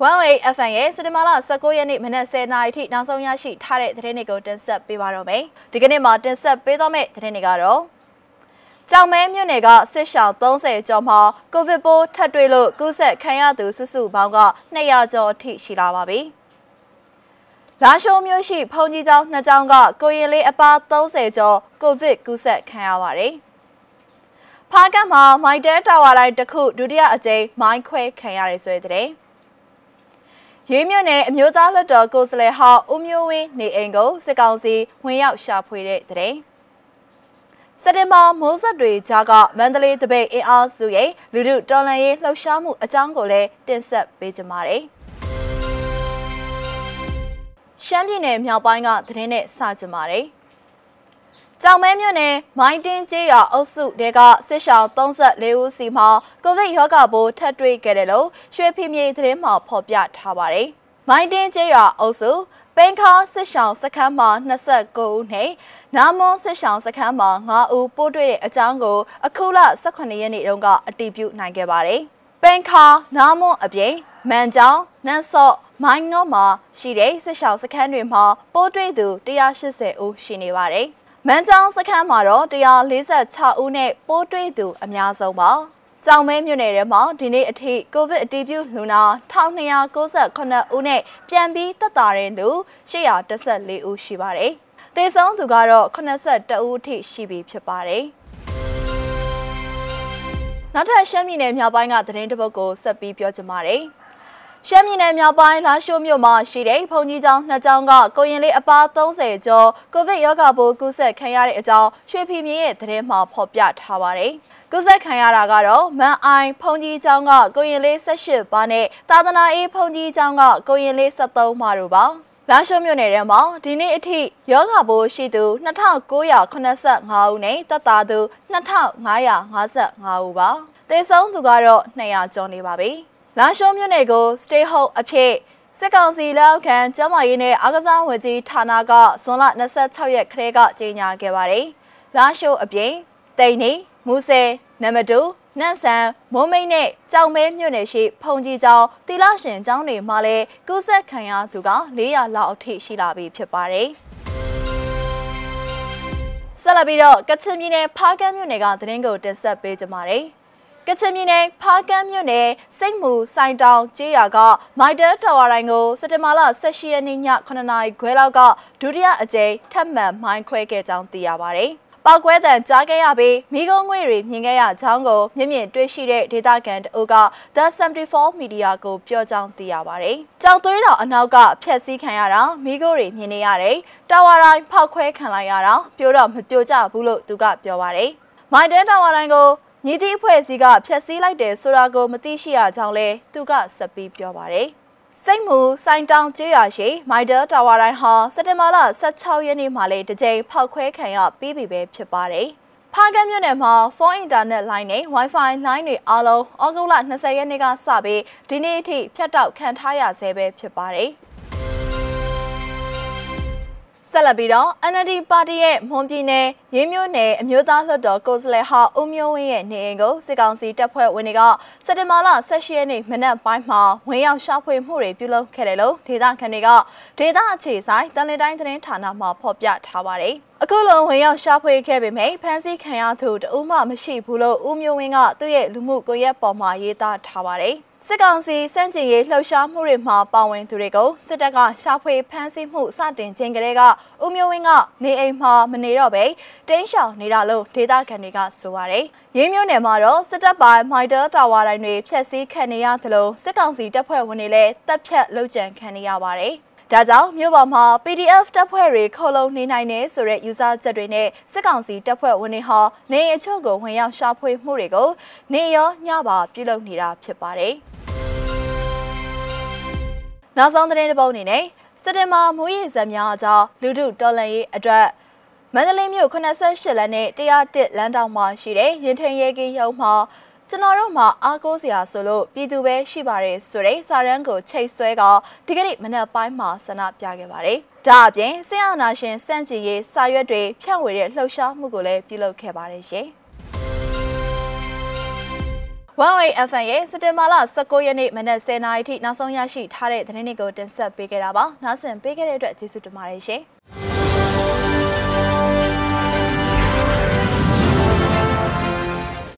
108 FM ရဲ့စက်တင်ဘာလ19ရက်နေ့မနက်10:00နာရီထိနောက်ဆုံးရရှိထားတဲ့သတင်းတွေကိုတင်ဆက်ပေးပါတော့မယ်။ဒီကနေ့မှာတင်ဆက်ပေးသွားမယ့်သတင်းတွေကတော့ကြောင်မဲမြို့နယ်ကစစ်ရှောင်း30ကျော်မှာကိုဗစ်ပိုးထပ်တွေ့လို့ကူးစက်ခံရသူစုစုပေါင်းက200ကျော်အထိရှိလာပါပြီ။လာရှိုးမြို့ရှိဖုန်ကြီးကျောင်းနှစ်ကျောင်းကကိုရင်လေးအပါ30ကျော်ကိုဗစ်ကူးစက်ခံရပါတယ်။ဖားကတ်မှာမိုက်တဲတာဝါတိုင်းတစ်ခုဒုတိယအကြိမ်မိုင်းခွဲခံရတဲ့ဆွဲတဲ့ ရေးမြနယ်အမျိုးသားလွှတ်တော်ကိုယ်စားလှယ်ဟောင်းဦးမျိုးဝင်းနေအိမ်ကိုစစ်ကောင်စီဝင်ရောက်ရှာဖွေတဲ့တဲ့စက်တင်ဘာမိုးဆက်တွေကြားကမန္တလေးတပိတ်အင်အားစုရဲ့လူထုတော်လှန်ရေးလှုပ်ရှားမှုအကြောင်းကိုလည်းတင်ဆက်ပေးကြပါမယ်။ရှမ်းပြည်နယ်မြောက်ပိုင်းကသတင်းနဲ့စကြပါမယ်။ ကြောင်မဲမြို့နယ်မိုင်းတင်းကျေးရွာအုပ်စုတဲကစစ်ရှောင်း34ဦးစီမှာကိုဗစ်ရောဂါပိုးထပ်တွေ့ခဲ့တယ်လို့ရွှေဖီမြေသတင်းမှာဖော်ပြထားပါတယ်။မိုင်းတင်းကျေးရွာအုပ်စုပင်ခါစစ်ရှောင်းစခန်းမှာ29ဦးနဲ့နာမွန်စစ်ရှောင်းစခန်းမှာ9ဦးပိုးတွေ့တဲ့အကြောင်းကိုအခုလ18ရက်နေ့တုန်းကအတည်ပြုနိုင်ခဲ့ပါတယ်။ပင်ခါနာမွန်အပြင်မန်ကြောင်နန်းစော့မိုင်းငေါမှာရှိတဲ့စစ်ရှောင်းစခန်းတွေမှာပိုးတွေ့သူ180ဦးရှိနေပါတယ်။ မန်းချောင်းစခန်းမှာတော့146ဦးနဲ့ပိုးတွေ့သူအများဆုံးပါ။ကြောင်မဲမြို့နယ်ထဲမှာဒီနေ့အထိကိုဗစ်အတည်ပြုလူနာ1298ဦးနဲ့ပြန်ပြီးသက်သာတဲ့လူ814ဦးရှိပါတယ်။သေဆုံးသူကတော့82ဦးအထိရှိပြီဖြစ်ပါတယ်။နောက်ထပ်ရှမ်းပြည်နယ်မြောက်ပိုင်းကသတင်းတပုတ်ကိုဆက်ပြီးပြောချင်ပါတယ်။ ရှမ်းပြည်နယ်မြောက်ပိုင်းလာရှိုးမြို့မှာရှိတဲ့ဘုံကြီးကျောင်းနှစ်ကျောင်းကကိုရင်လေးအပါ30ကျော်ကိုဗစ်ရောဂါပိုးကူးစက်ခံရတဲ့အကြောင်းရွှေဖီမြေရဲ့သတင်းမှာဖော်ပြထားပါတယ်။ကူးစက်ခံရတာကတော့မန်အိုင်ဖုန်ကြီးကျောင်းကကိုရင်လေး18ပါးနဲ့သာသနာအေးဖုန်ကြီးကျောင်းကကိုရင်လေး73ပါးတို့ပါ။လာရှိုးမြို့နယ်ထဲမှာဒီနေ့အထိယောဂဘိုးရှိသူ2985ဦးနဲ့တက်တာသူ2555ဦးပါ။သေဆုံးသူကတော့200ကျော်နေပါပြီ။ လာရှုံးမြို့နယ်ကို stay home အဖြစ်စစ်ကောင်စီလက်အောက်ခံကျန်းမာရေးနဲ့အားကစားဝန်ကြီးဌာနကဇွန်လ26ရက်ခရဲကကြေညာခဲ့ပါတယ်။လာရှိုးအပြင်တိန်နေမူဆယ်နမတူနန့်ဆန်မုံမိတ်နဲ့ကြောင်မဲမြို့နယ်ရှိဖုန်ကြီးကျောင်းတီလာရှင်ကျောင်းတွေမှာလည်းကူးစက်ခံရသူက400လောက်အထိရှိလာပြီဖြစ်ပါတယ်။ဆက်လက်ပြီးတော့ကချင်ပြည်နယ်ဖားကန်းမြို့နယ်ကသတင်းကိုတင်ဆက်ပေးကြပါမယ်။ ကချင်ပြည်နယ်ဖားကန်းမြို့နယ်စိတ်မူစိုင်တောင်ကျေးရွာကမိုက်တာတာဝါတိုင်းကိုစက်တင်ဘာလ18ရက်နေ့ည9နာရီခွဲလောက်ကဒုတိယအကြိမ်ထပ်မံမိုင်းခွဲခဲ့ကြောင်းသိရပါဗျ။ပောက်ကွဲတံကြားခဲ့ရပြီးမိကုံးငွေတွေမြင်ခဲ့ရကြောင်းကိုမြင့်မြင့်တွေ့ရှိတဲ့ဒေတာကန်တအုပ်က The 74 Media ကိုပြောကြောင်းသိရပါတယ်။ကြောက်သွေးတော်အနောက်ကဖျက်ဆီးခံရတာမိကုံးတွေမြင်နေရတယ်။တာဝါတိုင်းဖောက်ခွဲခံလိုက်ရတာပြိုတော့မပြိုကျဘူးလို့သူကပြောပါတယ်။မိုက်တဲတာဝါတိုင်းကို ညီတီအဖွဲ့အစည်းကဖျက်ဆီးလိုက်တယ်ဆိုတာကိုမသိရှိရကြောင်းလဲသူကဆက်ပြီးပြောပါတယ်။စိတ်မူစိုင်တောင်ကျေးရွာရှိမိုက်ဒယ်တာဝါတိုင်းဟာစက်တင်ဘာလ16ရက်နေ့မှာလေတကြိမ်ဖောက်ခွဲခံရပြီးပြီပဲဖြစ်ပါတယ်။ဖားကမ်းမြို့နယ်မှာဖုန်းအင်တာနက်လိုင်းနဲ့ Wi-Fi လိုင်းတွေအားလုံးဩဂုတ်လ20ရက်နေ့ကစပြီးဒီနေ့အထိဖြတ်တောက်ခံထားရဆဲပဲဖြစ်ပါတယ်။ ဆက်လက်ပြီးတော့ NLD ပါတီရဲ့မွန်ပြည်နယ်ရင်းမျိုးနယ်အမျိုးသားလွှတ်တော်ကိုယ်စားလှယ်ဟောင်းဦးမျိုးဝင်းရဲ့နေအိမ်ကိုစစ်ကောင်စီတပ်ဖွဲ့ဝင်တွေကစက်တင်ဘာလ16ရက်နေ့မနက်ပိုင်းမှာဝင်ရောက်ရှာဖွေမှုတွေပြုလုပ်ခဲ့တယ်လို့ဒေသခံတွေကဒေသအခြေဆိုင်တန်လီတိုင်းသတင်းဌာနမှဖော်ပြထားပါတယ်။အခုလိုဝင်ရောက်ရှာဖွေခဲ့ပေမဲ့ဖမ်းဆီးခံရသူတဦးမှမရှိဘူးလို့ဦးမျိုးဝင်းကသူ့ရဲ့လူမှုကွန်ရက်ပေါ်မှာရေးသားထားပါတယ်။ စစ်ကောင်စီစန့်ကျင်ရေးလှုပ်ရှားမှုတွေမှာပါဝင်သူတွေကိုစစ်တပ်ကရှာဖွေဖမ်းဆီးမှုစတင်ခြင်းကလေးကဦးမျိုးဝင်းကနေအိမ်မှာမနေတော့ပဲတင်းရှောင်နေတာလို့ဒေသခံတွေကဆိုပါတယ်။ရင်းမျိုးနယ်မှာတော့စစ်တပ်ပိုင်းမိုက်တာတာဝါတိုင်းတွေဖျက်ဆီးခံနေရသလိုစစ်ကောင်စီတပ်ဖွဲ့ဝင်တွေလည်းတပ်ဖြတ်လုပ်ကြံခံနေရပါတယ်။ ဒါကြောင့်မြို့ပေါ်မှာ PDF တပ်ဖွဲ့တွေခေါ်လုံနေနိုင်တယ်ဆိုတဲ့ယူဆချက်တွေနဲ့စစ်ကောင်စီတပ်ဖွဲ့ဝင်တွေဟာနေအချို့ကိုဝင်ရောက်ရှာဖွေမှုတွေကိုနေရောညပါပြုလုပ်နေတာဖြစ်ပါတယ်။နောက်ဆုံးသတင်းတစ်ပုဒ်အနေနဲ့စက်တင်ဘာမိုးရေစံများအကြောင်းလူထုတော်လှန်ရေးအတွက်မန္တလေးမြို့88လမ်းနဲ့101လမ်းတောင်မှာရှိတဲ့ရင်ထင်ရဲကင်းရုံမှာ ကျွန်တော်တို့မှာအားကိုးစရာဆိုလို့ပြည်သူပဲရှိပါတယ်ဆိုတဲ့စာရန်ကိုချိတ်ဆွဲကဒီကနေ့မနက်ပိုင်းမှာဆန္ဒပြခဲ့ပါတယ်။ဒါအပြင်ဆင်အာနာရှင်စန့်ကျင်ရေးစာရွက်တွေဖြန့်ဝေတဲ့လှုပ်ရှားမှုကိုလည်းပြုလုပ်ခဲ့ပါတယ်ရှင်။ 108FM ရဲ့စက်တင်ဘာလ19ရက်နေ့မနက်10:00နာရီထိနောက်ဆုံးရရှိထားတဲ့သတင်းတွေကိုတင်ဆက်ပေးခဲ့တာပါ။နောက်ဆင်ပေးခဲ့တဲ့အတွက်ကျေးဇူးတင်ပါတယ်ရှင်။